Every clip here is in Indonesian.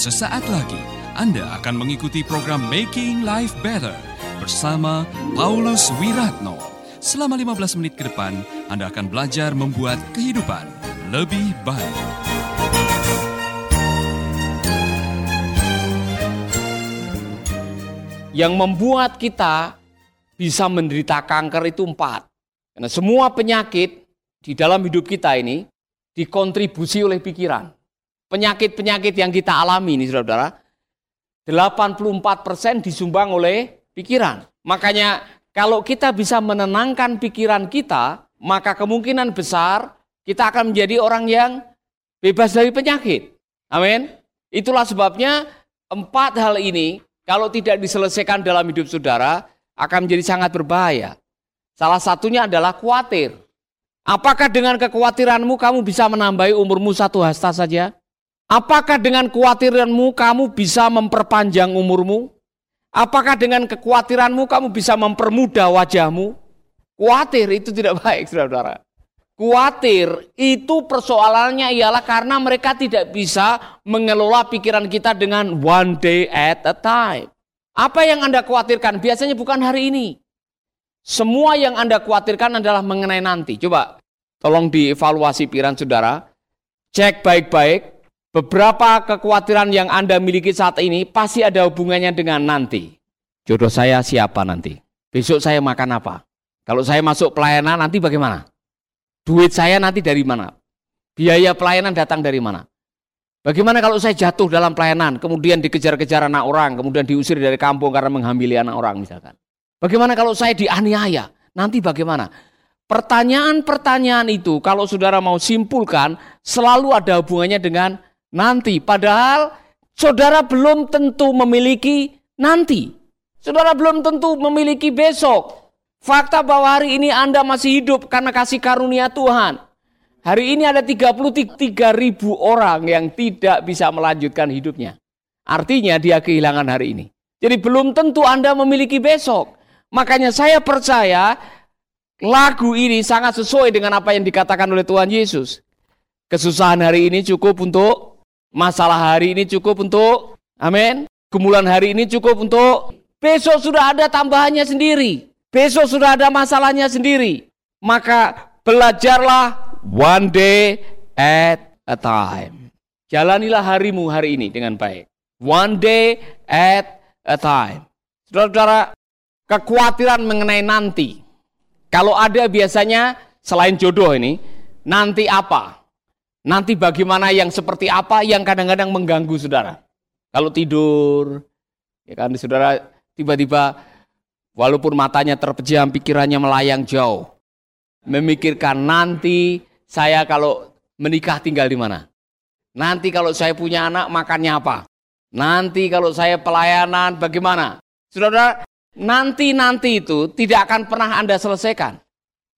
Sesaat lagi Anda akan mengikuti program Making Life Better bersama Paulus Wiratno. Selama 15 menit ke depan, Anda akan belajar membuat kehidupan lebih baik. Yang membuat kita bisa menderita kanker itu empat. Karena semua penyakit di dalam hidup kita ini dikontribusi oleh pikiran. Penyakit-penyakit yang kita alami ini saudara-saudara, 84% disumbang oleh pikiran. Makanya kalau kita bisa menenangkan pikiran kita, maka kemungkinan besar kita akan menjadi orang yang bebas dari penyakit. Amin. Itulah sebabnya empat hal ini kalau tidak diselesaikan dalam hidup saudara akan menjadi sangat berbahaya. Salah satunya adalah khawatir. Apakah dengan kekhawatiranmu kamu bisa menambahi umurmu satu hasta saja? Apakah dengan kekhawatiranmu kamu bisa memperpanjang umurmu? Apakah dengan kekhawatiranmu kamu bisa mempermudah wajahmu? Khawatir itu tidak baik, saudara-saudara. Khawatir itu persoalannya ialah karena mereka tidak bisa mengelola pikiran kita dengan one day at a time. Apa yang Anda khawatirkan biasanya bukan hari ini. Semua yang Anda khawatirkan adalah mengenai nanti. Coba tolong dievaluasi pikiran saudara. Cek baik-baik Beberapa kekhawatiran yang Anda miliki saat ini pasti ada hubungannya dengan nanti. Jodoh saya siapa nanti? Besok saya makan apa? Kalau saya masuk pelayanan nanti bagaimana? Duit saya nanti dari mana? Biaya pelayanan datang dari mana? Bagaimana kalau saya jatuh dalam pelayanan, kemudian dikejar-kejar anak orang, kemudian diusir dari kampung karena menghamili anak orang misalkan? Bagaimana kalau saya dianiaya? Nanti bagaimana? Pertanyaan-pertanyaan itu kalau saudara mau simpulkan selalu ada hubungannya dengan nanti. Padahal saudara belum tentu memiliki nanti. Saudara belum tentu memiliki besok. Fakta bahwa hari ini Anda masih hidup karena kasih karunia Tuhan. Hari ini ada 33 ribu orang yang tidak bisa melanjutkan hidupnya. Artinya dia kehilangan hari ini. Jadi belum tentu Anda memiliki besok. Makanya saya percaya lagu ini sangat sesuai dengan apa yang dikatakan oleh Tuhan Yesus. Kesusahan hari ini cukup untuk Masalah hari ini cukup untuk, amin. Gumulan hari ini cukup untuk, besok sudah ada tambahannya sendiri. Besok sudah ada masalahnya sendiri. Maka belajarlah one day at a time. Jalanilah harimu hari ini dengan baik. One day at a time. Saudara-saudara, kekhawatiran mengenai nanti. Kalau ada biasanya selain jodoh ini, nanti apa? Nanti bagaimana yang seperti apa yang kadang-kadang mengganggu saudara. Kalau tidur, ya kan saudara tiba-tiba walaupun matanya terpejam, pikirannya melayang jauh. Memikirkan nanti saya kalau menikah tinggal di mana. Nanti kalau saya punya anak makannya apa. Nanti kalau saya pelayanan bagaimana. Saudara, nanti-nanti itu tidak akan pernah Anda selesaikan.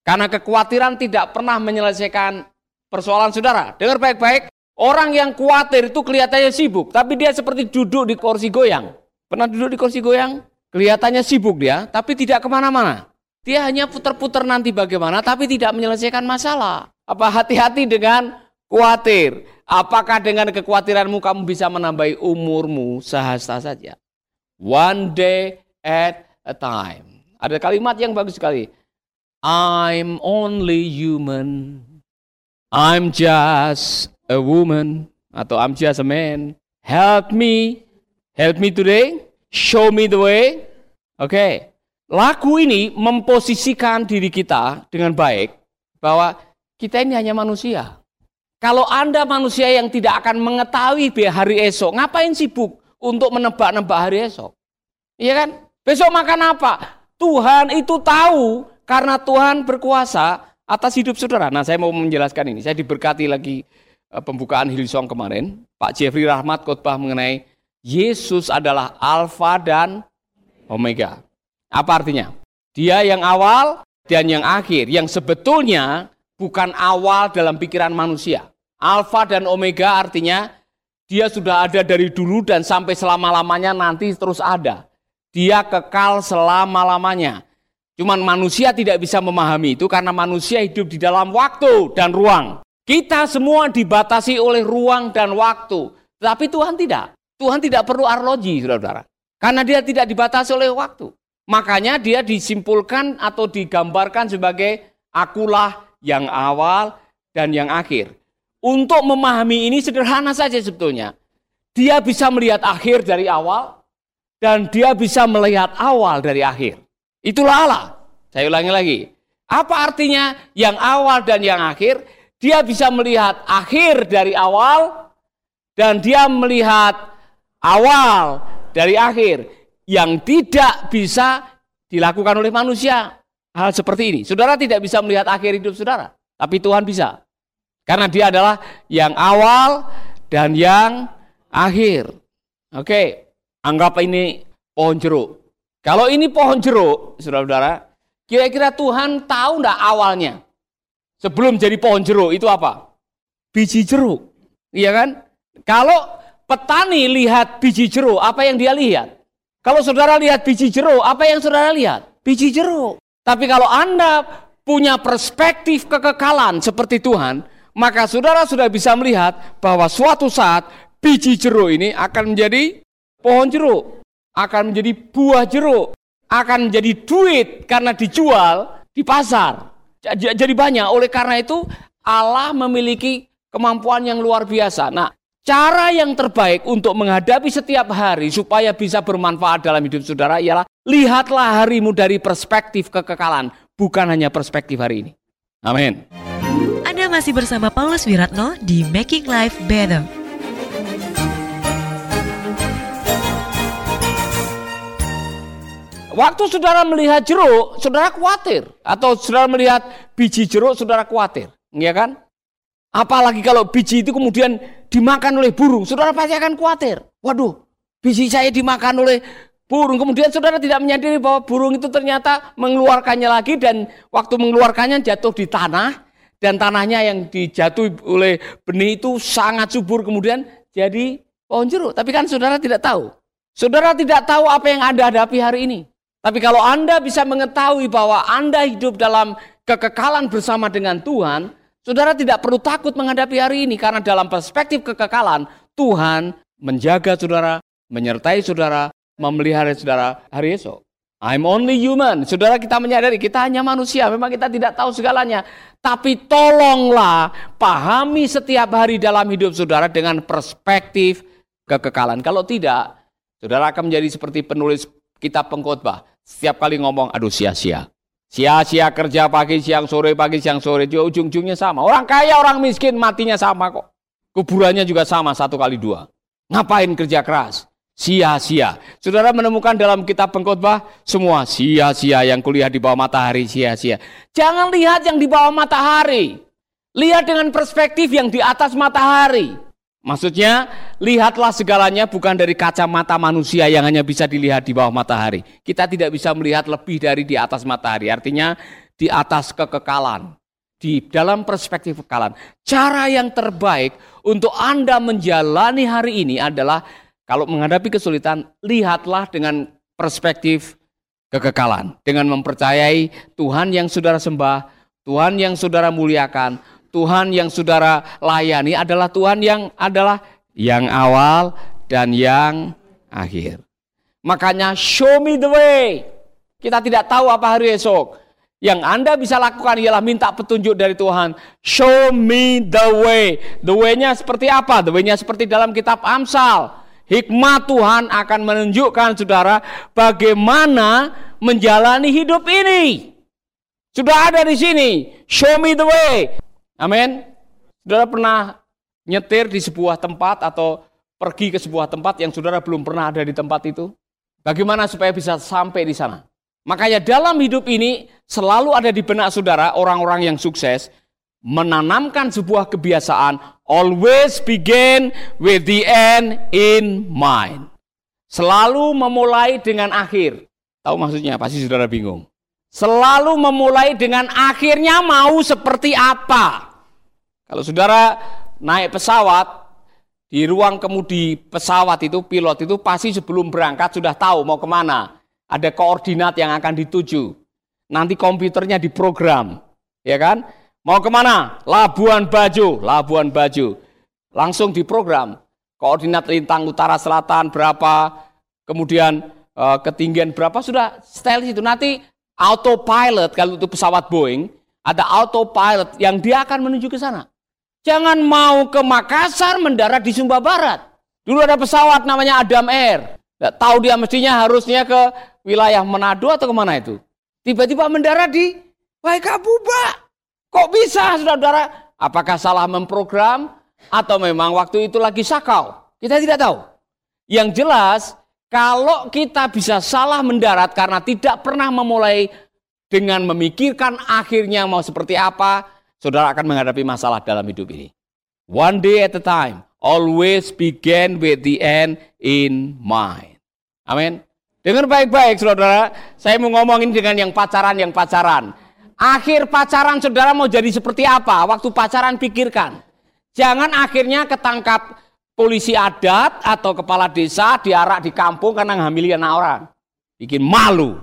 Karena kekhawatiran tidak pernah menyelesaikan persoalan saudara. Dengar baik-baik, orang yang khawatir itu kelihatannya sibuk, tapi dia seperti duduk di kursi goyang. Pernah duduk di kursi goyang? Kelihatannya sibuk dia, tapi tidak ke mana-mana. Dia hanya putar-putar nanti bagaimana, tapi tidak menyelesaikan masalah. Apa hati-hati dengan khawatir? Apakah dengan kekhawatiranmu kamu bisa menambahi umurmu sehasta saja? One day at a time. Ada kalimat yang bagus sekali. I'm only human. I'm just a woman atau I'm just a man. Help me, help me today, show me the way. Oke, okay. lagu ini memposisikan diri kita dengan baik bahwa kita ini hanya manusia. Kalau Anda manusia yang tidak akan mengetahui hari esok, ngapain sibuk untuk menebak-nebak hari esok? Iya kan? Besok makan apa? Tuhan itu tahu karena Tuhan berkuasa atas hidup saudara. Nah, saya mau menjelaskan ini. Saya diberkati lagi uh, pembukaan Hillsong kemarin. Pak Jeffrey Rahmat khotbah mengenai Yesus adalah Alfa dan Omega. Apa artinya? Dia yang awal dan yang akhir, yang sebetulnya bukan awal dalam pikiran manusia. Alfa dan Omega artinya dia sudah ada dari dulu dan sampai selama-lamanya nanti terus ada. Dia kekal selama-lamanya. Cuman manusia tidak bisa memahami itu karena manusia hidup di dalam waktu dan ruang. Kita semua dibatasi oleh ruang dan waktu. Tapi Tuhan tidak. Tuhan tidak perlu arloji, saudara-saudara. Karena dia tidak dibatasi oleh waktu. Makanya dia disimpulkan atau digambarkan sebagai akulah yang awal dan yang akhir. Untuk memahami ini sederhana saja sebetulnya. Dia bisa melihat akhir dari awal dan dia bisa melihat awal dari akhir. Itulah Allah. Saya ulangi lagi. Apa artinya yang awal dan yang akhir? Dia bisa melihat akhir dari awal dan dia melihat awal dari akhir yang tidak bisa dilakukan oleh manusia. Hal seperti ini. Saudara tidak bisa melihat akhir hidup saudara, tapi Tuhan bisa. Karena dia adalah yang awal dan yang akhir. Oke, anggap ini pohon jeruk. Kalau ini pohon jeruk, saudara-saudara, kira-kira Tuhan tahu enggak awalnya? Sebelum jadi pohon jeruk itu apa? Biji jeruk. Iya kan? Kalau petani lihat biji jeruk, apa yang dia lihat? Kalau saudara lihat biji jeruk, apa yang saudara lihat? Biji jeruk. Tapi kalau Anda punya perspektif kekekalan seperti Tuhan, maka saudara sudah bisa melihat bahwa suatu saat biji jeruk ini akan menjadi pohon jeruk, akan menjadi buah jeruk, akan menjadi duit karena dijual di pasar. Jadi banyak. Oleh karena itu Allah memiliki kemampuan yang luar biasa. Nah, Cara yang terbaik untuk menghadapi setiap hari supaya bisa bermanfaat dalam hidup saudara ialah lihatlah harimu dari perspektif kekekalan, bukan hanya perspektif hari ini. Amin. Anda masih bersama Paulus Wiratno di Making Life Better. Waktu saudara melihat jeruk, saudara khawatir. Atau saudara melihat biji jeruk, saudara khawatir. Iya kan? Apalagi kalau biji itu kemudian dimakan oleh burung, saudara pasti akan khawatir. Waduh, biji saya dimakan oleh burung. Kemudian saudara tidak menyadari bahwa burung itu ternyata mengeluarkannya lagi dan waktu mengeluarkannya jatuh di tanah dan tanahnya yang dijatuh oleh benih itu sangat subur kemudian jadi pohon jeruk. Tapi kan saudara tidak tahu. Saudara tidak tahu apa yang Anda hadapi hari ini. Tapi kalau Anda bisa mengetahui bahwa Anda hidup dalam kekekalan bersama dengan Tuhan, Saudara tidak perlu takut menghadapi hari ini karena dalam perspektif kekekalan Tuhan menjaga saudara, menyertai saudara, memelihara saudara hari esok. I'm only human. Saudara kita menyadari kita hanya manusia, memang kita tidak tahu segalanya. Tapi tolonglah pahami setiap hari dalam hidup saudara dengan perspektif kekekalan. Kalau tidak, saudara akan menjadi seperti penulis kitab pengkhotbah. Setiap kali ngomong, aduh sia-sia. Sia-sia kerja pagi, siang, sore, pagi, siang, sore. Dia ujung-ujungnya sama. Orang kaya, orang miskin, matinya sama kok. Kuburannya juga sama, satu kali dua. Ngapain kerja keras? Sia-sia. Saudara menemukan dalam kitab pengkhotbah semua sia-sia yang kuliah di bawah matahari sia-sia. Jangan lihat yang di bawah matahari. Lihat dengan perspektif yang di atas matahari. Maksudnya, lihatlah segalanya bukan dari kacamata manusia yang hanya bisa dilihat di bawah matahari. Kita tidak bisa melihat lebih dari di atas matahari. Artinya, di atas kekekalan. Di dalam perspektif kekekalan. Cara yang terbaik untuk Anda menjalani hari ini adalah kalau menghadapi kesulitan, lihatlah dengan perspektif kekekalan. Dengan mempercayai Tuhan yang saudara sembah, Tuhan yang saudara muliakan, Tuhan yang saudara layani adalah Tuhan yang adalah yang awal dan yang akhir. Makanya show me the way. Kita tidak tahu apa hari esok. Yang Anda bisa lakukan ialah minta petunjuk dari Tuhan. Show me the way. The way-nya seperti apa? The way-nya seperti dalam kitab Amsal. Hikmat Tuhan akan menunjukkan saudara bagaimana menjalani hidup ini. Sudah ada di sini. Show me the way. Amin. Saudara pernah nyetir di sebuah tempat atau pergi ke sebuah tempat yang saudara belum pernah ada di tempat itu? Bagaimana supaya bisa sampai di sana? Makanya dalam hidup ini selalu ada di benak saudara orang-orang yang sukses menanamkan sebuah kebiasaan always begin with the end in mind. Selalu memulai dengan akhir. Tahu maksudnya? Pasti saudara bingung. Selalu memulai dengan akhirnya mau seperti apa? Kalau saudara naik pesawat, di ruang kemudi pesawat itu, pilot itu pasti sebelum berangkat sudah tahu mau ke mana. Ada koordinat yang akan dituju. Nanti komputernya diprogram, ya kan? Mau ke mana? Labuan Bajo, Labuan Bajo. Langsung diprogram. koordinat lintang utara selatan berapa, kemudian uh, ketinggian berapa sudah style itu. Nanti autopilot kalau itu pesawat Boeing ada autopilot yang dia akan menuju ke sana. Jangan mau ke Makassar mendarat di Sumba Barat. Dulu ada pesawat namanya Adam Air. Tahu dia mestinya harusnya ke wilayah Manado atau ke mana itu. Tiba-tiba mendarat di Waikabuba. Kok bisa saudara-saudara? Apakah salah memprogram atau memang waktu itu lagi sakau? Kita tidak tahu. Yang jelas, kalau kita bisa salah mendarat karena tidak pernah memulai dengan memikirkan akhirnya mau seperti apa, saudara akan menghadapi masalah dalam hidup ini. One day at a time, always begin with the end in mind. Amin. Dengar baik-baik saudara, saya mau ngomongin dengan yang pacaran, yang pacaran. Akhir pacaran saudara mau jadi seperti apa? Waktu pacaran pikirkan. Jangan akhirnya ketangkap polisi adat atau kepala desa diarak di kampung karena ngambil anak orang. Bikin malu.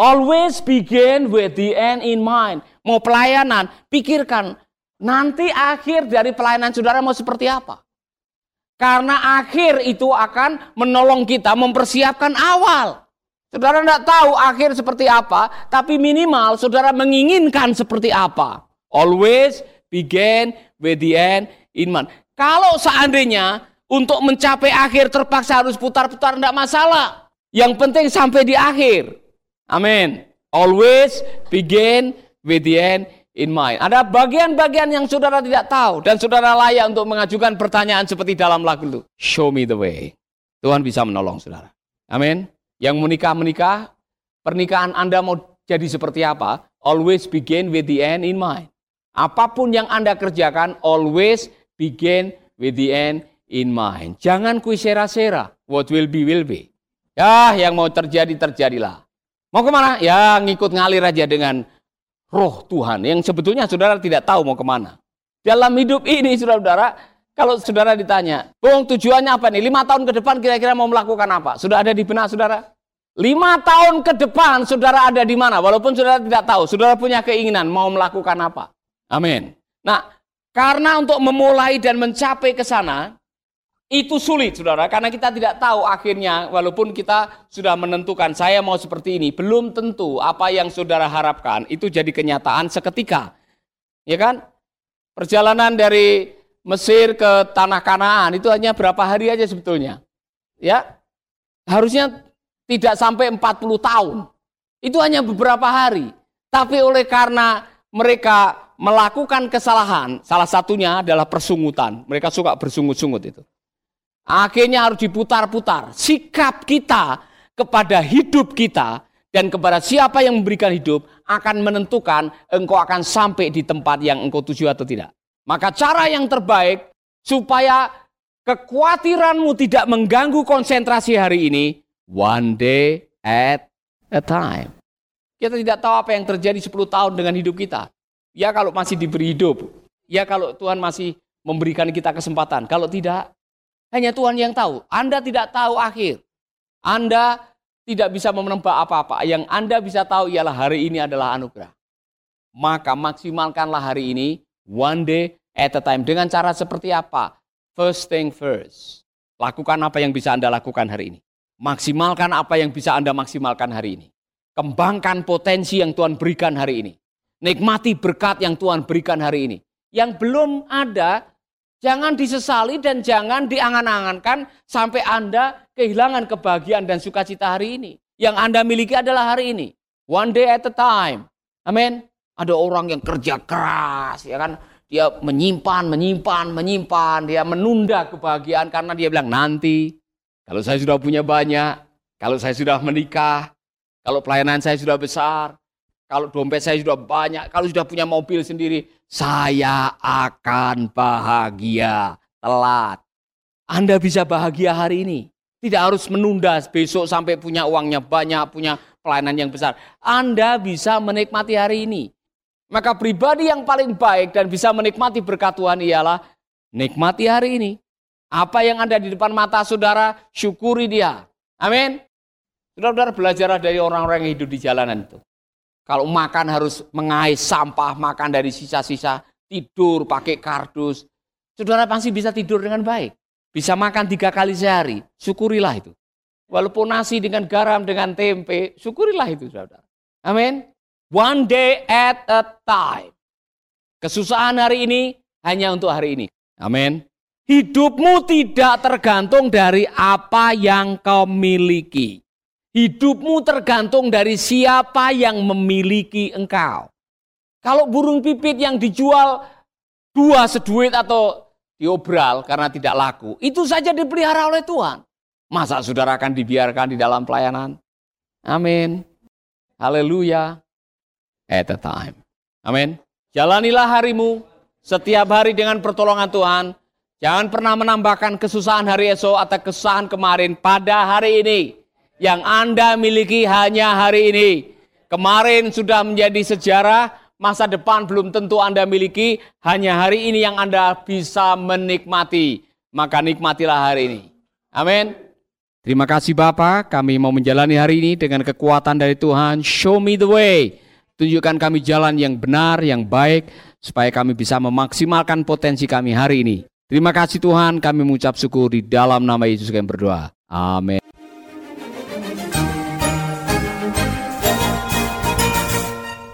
Always begin with the end in mind. Mau pelayanan, pikirkan nanti akhir dari pelayanan saudara mau seperti apa. Karena akhir itu akan menolong kita mempersiapkan awal. Saudara tidak tahu akhir seperti apa, tapi minimal saudara menginginkan seperti apa. Always begin with the end in mind. Kalau seandainya untuk mencapai akhir terpaksa harus putar-putar tidak masalah. Yang penting sampai di akhir. Amin. Always begin with the end in mind. Ada bagian-bagian yang saudara tidak tahu dan saudara layak untuk mengajukan pertanyaan seperti dalam lagu itu. Show me the way. Tuhan bisa menolong saudara. Amin. Yang menikah-menikah, pernikahan Anda mau jadi seperti apa? Always begin with the end in mind. Apa pun yang Anda kerjakan, always begin with the end in mind. Jangan kuisera-sera. What will be, will be. Ya, yang mau terjadi, terjadilah. Mau ke mana? Ya, ngikut ngalir aja dengan roh Tuhan. Yang sebetulnya saudara tidak tahu mau ke mana. Dalam hidup ini, saudara-saudara, kalau saudara ditanya, Bung tujuannya apa nih? Lima tahun ke depan kira-kira mau melakukan apa? Sudah ada di benak saudara? Lima tahun ke depan saudara ada di mana? Walaupun saudara tidak tahu, saudara punya keinginan mau melakukan apa? Amin. Nah, karena untuk memulai dan mencapai ke sana, itu sulit saudara, karena kita tidak tahu akhirnya, walaupun kita sudah menentukan saya mau seperti ini, belum tentu apa yang saudara harapkan itu jadi kenyataan seketika. Ya kan? Perjalanan dari Mesir ke tanah Kanaan itu hanya berapa hari aja sebetulnya. Ya. Harusnya tidak sampai 40 tahun. Itu hanya beberapa hari. Tapi oleh karena mereka melakukan kesalahan, salah satunya adalah persungutan. Mereka suka bersungut-sungut itu. Akhirnya harus diputar-putar. Sikap kita kepada hidup kita dan kepada siapa yang memberikan hidup akan menentukan engkau akan sampai di tempat yang engkau tuju atau tidak. Maka cara yang terbaik supaya kekhawatiranmu tidak mengganggu konsentrasi hari ini, One day at a time. Kita tidak tahu apa yang terjadi 10 tahun dengan hidup kita. Ya kalau masih diberi hidup. Ya kalau Tuhan masih memberikan kita kesempatan. Kalau tidak, hanya Tuhan yang tahu. Anda tidak tahu akhir. Anda tidak bisa menembak apa-apa. Yang Anda bisa tahu ialah hari ini adalah anugerah. Maka maksimalkanlah hari ini, one day at a time. Dengan cara seperti apa? First thing first. Lakukan apa yang bisa Anda lakukan hari ini. Maksimalkan apa yang bisa Anda maksimalkan hari ini. Kembangkan potensi yang Tuhan berikan hari ini. Nikmati berkat yang Tuhan berikan hari ini. Yang belum ada, jangan disesali dan jangan diangan-angankan sampai Anda kehilangan kebahagiaan dan sukacita hari ini. Yang Anda miliki adalah hari ini. One day at a time. Amin. Ada orang yang kerja keras, ya kan? Dia menyimpan, menyimpan, menyimpan, dia menunda kebahagiaan karena dia bilang nanti, kalau saya sudah punya banyak, kalau saya sudah menikah, kalau pelayanan saya sudah besar, kalau dompet saya sudah banyak, kalau sudah punya mobil sendiri, saya akan bahagia telat. Anda bisa bahagia hari ini. Tidak harus menunda besok sampai punya uangnya banyak, punya pelayanan yang besar. Anda bisa menikmati hari ini. Maka pribadi yang paling baik dan bisa menikmati berkat Tuhan ialah nikmati hari ini. Apa yang ada di depan mata saudara, syukuri dia. Amin. Saudara-saudara belajar dari orang-orang yang hidup di jalanan itu. Kalau makan harus mengais sampah, makan dari sisa-sisa, tidur pakai kardus. Saudara pasti bisa tidur dengan baik. bisa makan tiga kali sehari, syukurilah itu. Walaupun nasi dengan garam, dengan tempe, syukurilah itu saudara. Amin. One day at a time. Kesusahan hari ini hanya untuk hari ini. Amin. Hidupmu tidak tergantung dari apa yang kau miliki. Hidupmu tergantung dari siapa yang memiliki engkau. Kalau burung pipit yang dijual dua seduit atau diobral karena tidak laku, itu saja dipelihara oleh Tuhan. Masa saudara akan dibiarkan di dalam pelayanan? Amin. Haleluya. At a time. Amin. Jalanilah harimu setiap hari dengan pertolongan Tuhan. Jangan pernah menambahkan kesusahan hari esok atau kesusahan kemarin pada hari ini. Yang Anda miliki hanya hari ini. Kemarin sudah menjadi sejarah, masa depan belum tentu Anda miliki, hanya hari ini yang Anda bisa menikmati. Maka nikmatilah hari ini. Amin. Terima kasih Bapak, kami mau menjalani hari ini dengan kekuatan dari Tuhan. Show me the way. Tunjukkan kami jalan yang benar, yang baik, supaya kami bisa memaksimalkan potensi kami hari ini. Terima kasih Tuhan, kami mengucap syukur di dalam nama Yesus kami berdoa. Amin.